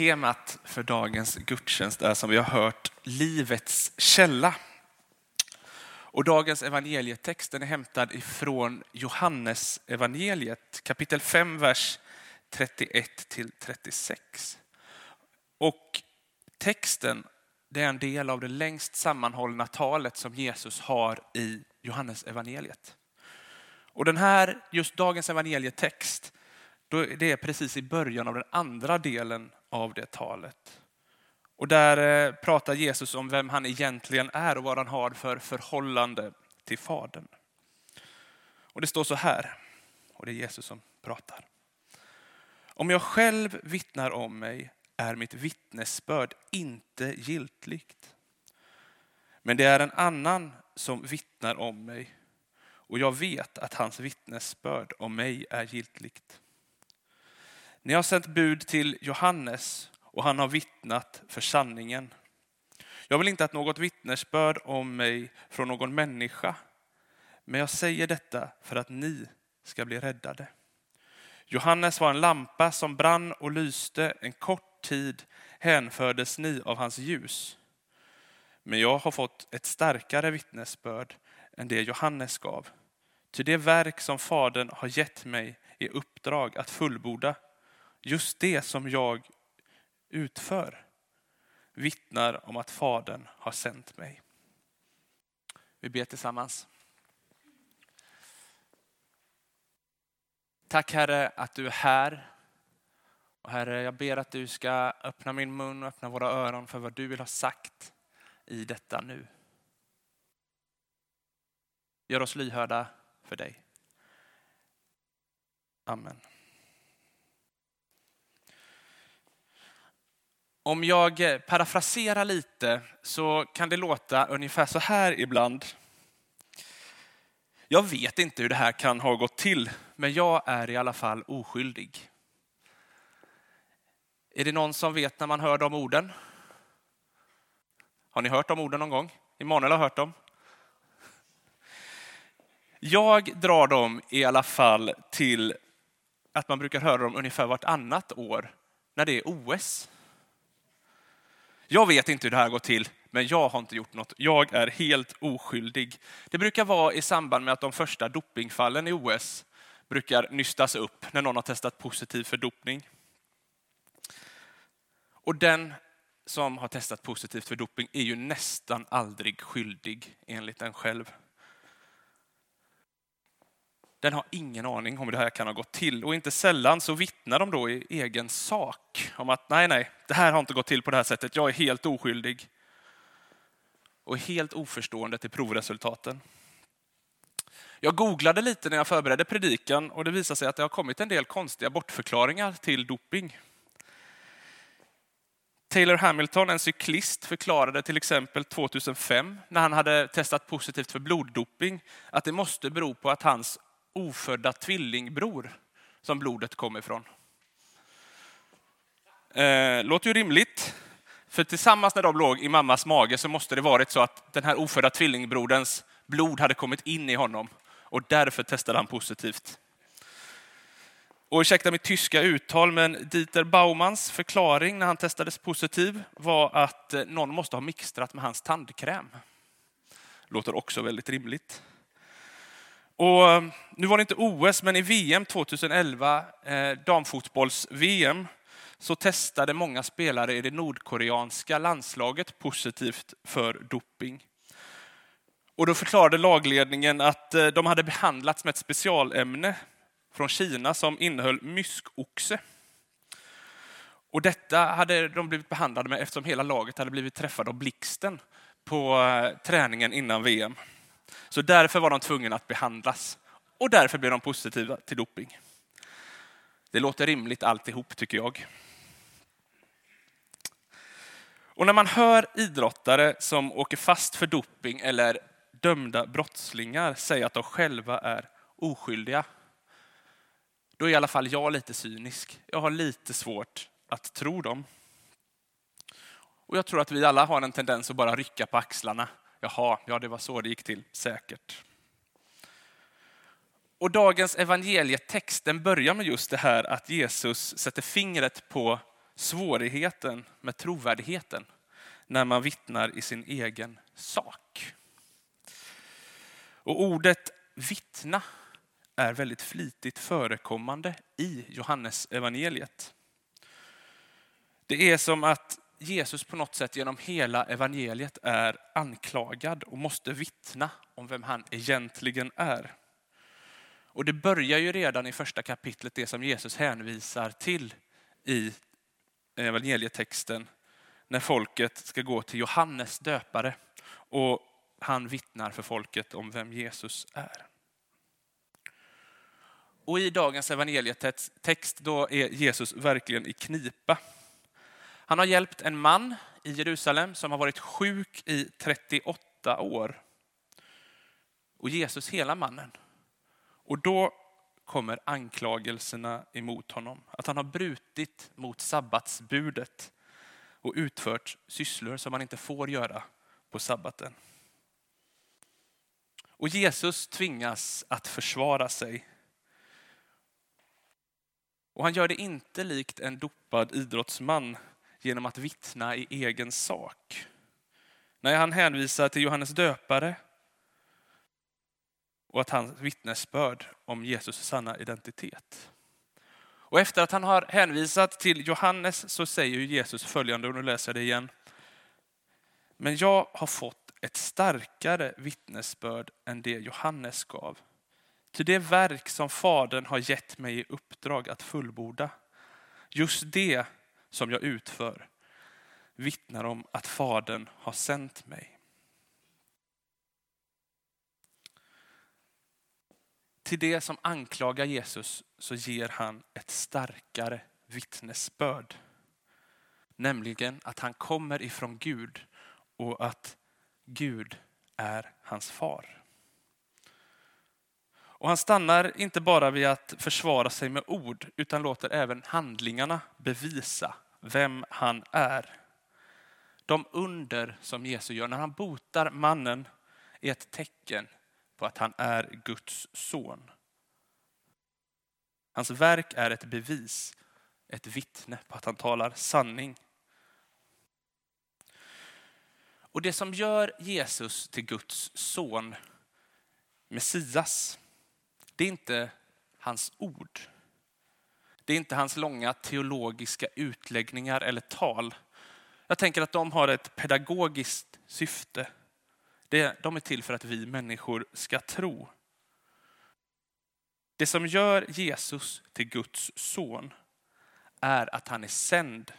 Temat för dagens gudstjänst är som vi har hört livets källa. Och dagens evangelietext är hämtad ifrån Johannes evangeliet kapitel 5, vers 31 till 36. Och texten det är en del av det längst sammanhållna talet som Jesus har i Johannes evangeliet. Och den här, just dagens evangelietext, det är precis i början av den andra delen av det talet. Och där eh, pratar Jesus om vem han egentligen är och vad han har för förhållande till Fadern. Och det står så här, och det är Jesus som pratar. Om jag själv vittnar om mig är mitt vittnesbörd inte giltigt. Men det är en annan som vittnar om mig och jag vet att hans vittnesbörd om mig är giltigt. Ni har sänt bud till Johannes och han har vittnat för sanningen. Jag vill inte att något vittnesbörd om mig från någon människa, men jag säger detta för att ni ska bli räddade. Johannes var en lampa som brann och lyste en kort tid hänfördes ni av hans ljus. Men jag har fått ett starkare vittnesbörd än det Johannes gav. Ty det verk som Fadern har gett mig i uppdrag att fullborda just det som jag utför vittnar om att Fadern har sänt mig. Vi ber tillsammans. Tack Herre att du är här. Och Herre, jag ber att du ska öppna min mun och öppna våra öron för vad du vill ha sagt i detta nu. Gör oss lyhörda för dig. Amen. Om jag eh, parafraserar lite så kan det låta ungefär så här ibland. Jag vet inte hur det här kan ha gått till, men jag är i alla fall oskyldig. Är det någon som vet när man hör de orden? Har ni hört de orden någon gång? Emanuel har hört dem. Jag drar dem i alla fall till att man brukar höra dem ungefär vartannat år när det är OS. Jag vet inte hur det här går till, men jag har inte gjort något. Jag är helt oskyldig. Det brukar vara i samband med att de första dopingfallen i OS brukar nystas upp när någon har testat positivt för dopning. Och den som har testat positivt för doping är ju nästan aldrig skyldig enligt en själv. Den har ingen aning om hur det här kan ha gått till och inte sällan så vittnar de då i egen sak om att nej, nej, det här har inte gått till på det här sättet. Jag är helt oskyldig och helt oförstående till provresultaten. Jag googlade lite när jag förberedde predikan och det visade sig att det har kommit en del konstiga bortförklaringar till doping. Taylor Hamilton, en cyklist, förklarade till exempel 2005 när han hade testat positivt för bloddoping att det måste bero på att hans ofödda tvillingbror som blodet kom ifrån. Eh, låter ju rimligt. För tillsammans när de låg i mammas mage så måste det varit så att den här ofödda tvillingbroderns blod hade kommit in i honom och därför testade han positivt. Och ursäkta mitt tyska uttal, men Dieter Baumans förklaring när han testades positiv var att eh, någon måste ha mixtrat med hans tandkräm. Låter också väldigt rimligt. Och eh, nu var det inte OS, men i VM 2011, eh, damfotbolls-VM, så testade många spelare i det nordkoreanska landslaget positivt för doping. Och då förklarade lagledningen att eh, de hade behandlats med ett specialämne från Kina som innehöll myskoxe. Och detta hade de blivit behandlade med eftersom hela laget hade blivit träffade av blixten på eh, träningen innan VM. Så därför var de tvungna att behandlas och därför blev de positiva till doping. Det låter rimligt alltihop tycker jag. Och när man hör idrottare som åker fast för doping eller dömda brottslingar säga att de själva är oskyldiga, då är i alla fall jag lite cynisk. Jag har lite svårt att tro dem. Och jag tror att vi alla har en tendens att bara rycka på axlarna. Jaha, ja det var så det gick till, säkert. Och dagens evangelietext den börjar med just det här att Jesus sätter fingret på svårigheten med trovärdigheten när man vittnar i sin egen sak. Och ordet vittna är väldigt flitigt förekommande i Johannes evangeliet. Det är som att Jesus på något sätt genom hela evangeliet är anklagad och måste vittna om vem han egentligen är. Och det börjar ju redan i första kapitlet, det som Jesus hänvisar till i evangelietexten, när folket ska gå till Johannes döpare och han vittnar för folket om vem Jesus är. Och i dagens evangelietext då är Jesus verkligen i knipa. Han har hjälpt en man i Jerusalem som har varit sjuk i 38 år. Och Jesus hela mannen. Och då kommer anklagelserna emot honom. Att han har brutit mot sabbatsbudet och utfört sysslor som man inte får göra på sabbaten. Och Jesus tvingas att försvara sig. Och han gör det inte likt en dopad idrottsman genom att vittna i egen sak. När han hänvisar till Johannes döpare och att hans vittnesbörd om Jesus sanna identitet. Och efter att han har hänvisat till Johannes så säger Jesus följande, och nu läser jag det igen. Men jag har fått ett starkare vittnesbörd än det Johannes gav. Till det verk som Fadern har gett mig i uppdrag att fullborda, just det som jag utför vittnar om att Fadern har sänt mig. Till det som anklagar Jesus så ger han ett starkare vittnesbörd. Nämligen att han kommer ifrån Gud och att Gud är hans far. Och han stannar inte bara vid att försvara sig med ord utan låter även handlingarna bevisa vem han är. De under som Jesus gör när han botar mannen är ett tecken på att han är Guds son. Hans verk är ett bevis, ett vittne på att han talar sanning. Och det som gör Jesus till Guds son, Messias, det är inte hans ord. Det är inte hans långa teologiska utläggningar eller tal. Jag tänker att de har ett pedagogiskt syfte. De är till för att vi människor ska tro. Det som gör Jesus till Guds son är att han är sänd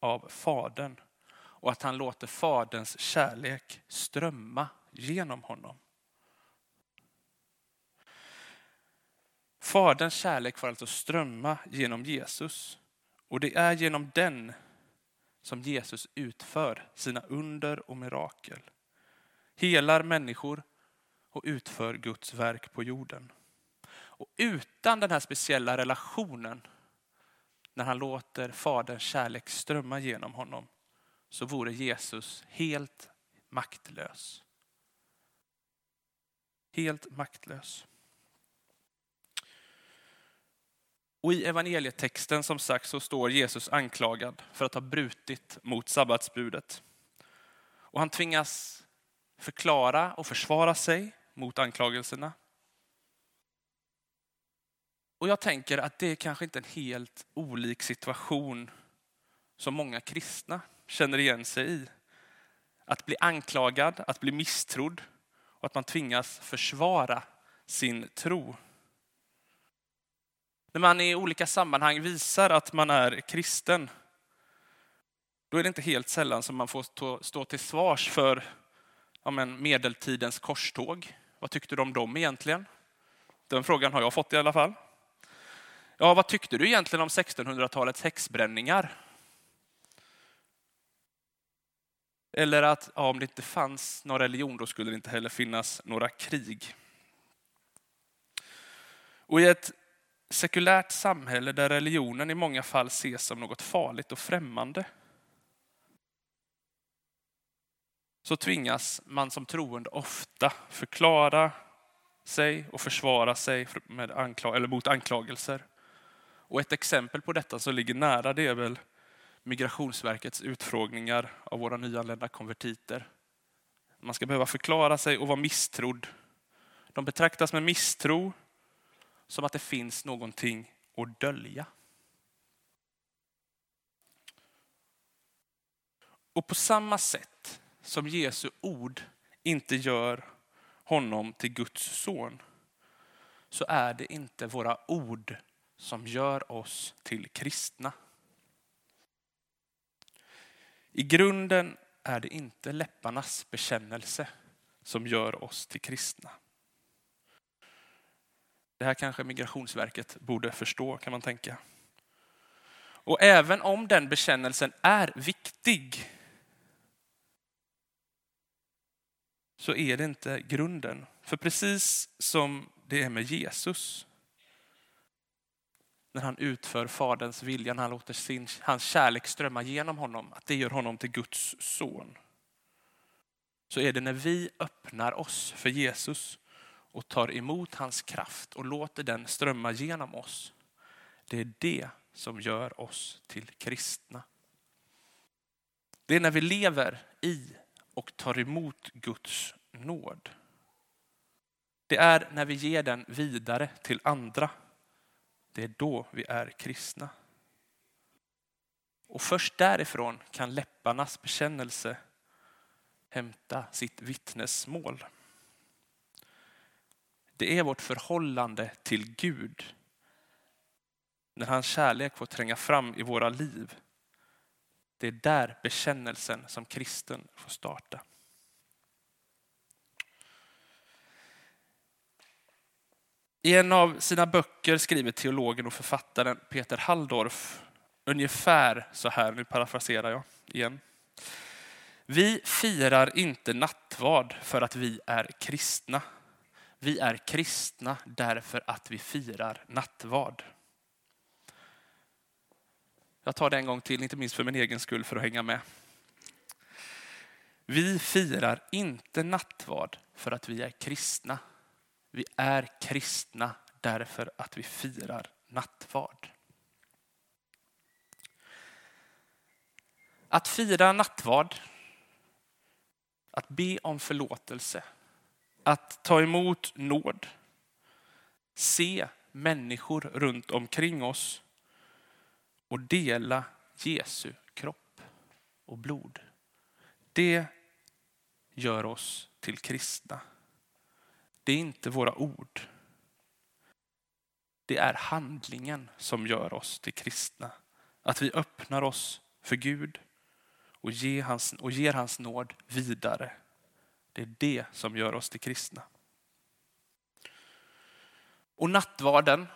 av Fadern och att han låter Faderns kärlek strömma genom honom. Faderns kärlek får alltså strömma genom Jesus och det är genom den som Jesus utför sina under och mirakel. Helar människor och utför Guds verk på jorden. Och utan den här speciella relationen, när han låter Faderns kärlek strömma genom honom, så vore Jesus helt maktlös. Helt maktlös. Och i evangelietexten som sagt så står Jesus anklagad för att ha brutit mot sabbatsbudet. Och han tvingas förklara och försvara sig mot anklagelserna. Och jag tänker att det är kanske inte en helt olik situation som många kristna känner igen sig i. Att bli anklagad, att bli misstrodd och att man tvingas försvara sin tro. När man i olika sammanhang visar att man är kristen, då är det inte helt sällan som man får stå till svars för ja, men medeltidens korståg. Vad tyckte du om dem egentligen? Den frågan har jag fått i alla fall. Ja, vad tyckte du egentligen om 1600-talets häxbränningar? Eller att ja, om det inte fanns någon religion, då skulle det inte heller finnas några krig. Och i ett sekulärt samhälle där religionen i många fall ses som något farligt och främmande, så tvingas man som troende ofta förklara sig och försvara sig med anklag eller mot anklagelser. Och ett exempel på detta som ligger nära det är väl Migrationsverkets utfrågningar av våra nyanlända konvertiter. Man ska behöva förklara sig och vara misstrodd. De betraktas med misstro som att det finns någonting att dölja. Och på samma sätt som Jesu ord inte gör honom till Guds son, så är det inte våra ord som gör oss till kristna. I grunden är det inte läpparnas bekännelse som gör oss till kristna. Det här kanske Migrationsverket borde förstå kan man tänka. Och även om den bekännelsen är viktig så är det inte grunden. För precis som det är med Jesus, när han utför Faderns vilja, när han låter sin, hans kärlek strömma genom honom, att det gör honom till Guds son. Så är det när vi öppnar oss för Jesus och tar emot hans kraft och låter den strömma genom oss. Det är det som gör oss till kristna. Det är när vi lever i och tar emot Guds nåd. Det är när vi ger den vidare till andra. Det är då vi är kristna. Och först därifrån kan läpparnas bekännelse hämta sitt vittnesmål. Det är vårt förhållande till Gud. När hans kärlek får tränga fram i våra liv. Det är där bekännelsen som kristen får starta. I en av sina böcker skriver teologen och författaren Peter Halldorf ungefär så här, nu parafraserar jag igen. Vi firar inte nattvard för att vi är kristna. Vi är kristna därför att vi firar nattvard. Jag tar det en gång till, inte minst för min egen skull för att hänga med. Vi firar inte nattvard för att vi är kristna. Vi är kristna därför att vi firar nattvard. Att fira nattvard, att be om förlåtelse, att ta emot nåd, se människor runt omkring oss och dela Jesu kropp och blod. Det gör oss till kristna. Det är inte våra ord. Det är handlingen som gör oss till kristna. Att vi öppnar oss för Gud och ger hans, och ger hans nåd vidare. Det är det som gör oss till kristna. Och nattvarden,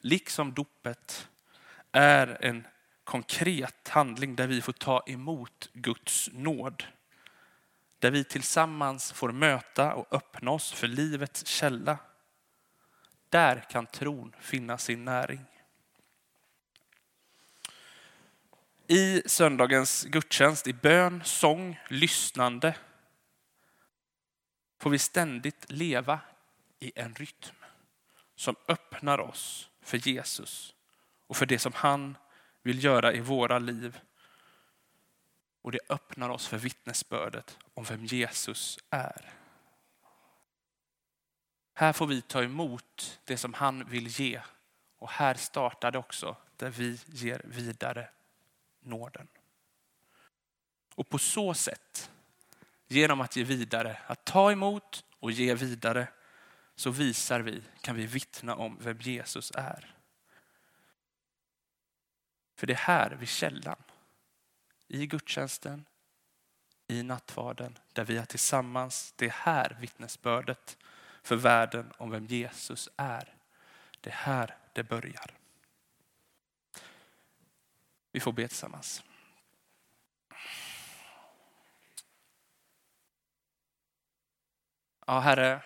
liksom dopet, är en konkret handling där vi får ta emot Guds nåd. Där vi tillsammans får möta och öppna oss för livets källa. Där kan tron finna sin näring. I söndagens gudstjänst, i bön, sång, lyssnande får vi ständigt leva i en rytm som öppnar oss för Jesus och för det som han vill göra i våra liv och det öppnar oss för vittnesbördet om vem Jesus är. Här får vi ta emot det som han vill ge. Och här startar det också där vi ger vidare nåden. Och på så sätt, genom att ge vidare, att ta emot och ge vidare, så visar vi, kan vi vittna om vem Jesus är. För det är här vid källan i gudstjänsten, i nattvarden, där vi är tillsammans. Det är här vittnesbördet för världen om vem Jesus är. Det är här det börjar. Vi får be tillsammans. Ja, Herre,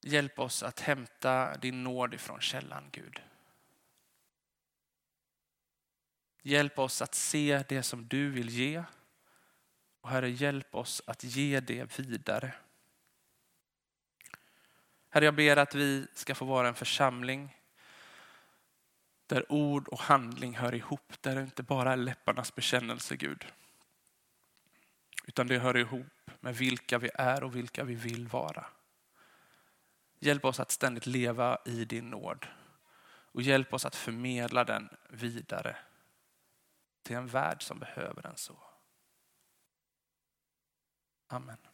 hjälp oss att hämta din nåd ifrån källan, Gud. Hjälp oss att se det som du vill ge. Och Herre, hjälp oss att ge det vidare. Herre, jag ber att vi ska få vara en församling Där ord och handling hör ihop, där det inte bara är läpparnas bekännelse Gud. Utan det hör ihop med vilka vi är och vilka vi vill vara. Hjälp oss att ständigt leva i din nåd och hjälp oss att förmedla den vidare till en värld som behöver den så. Amen.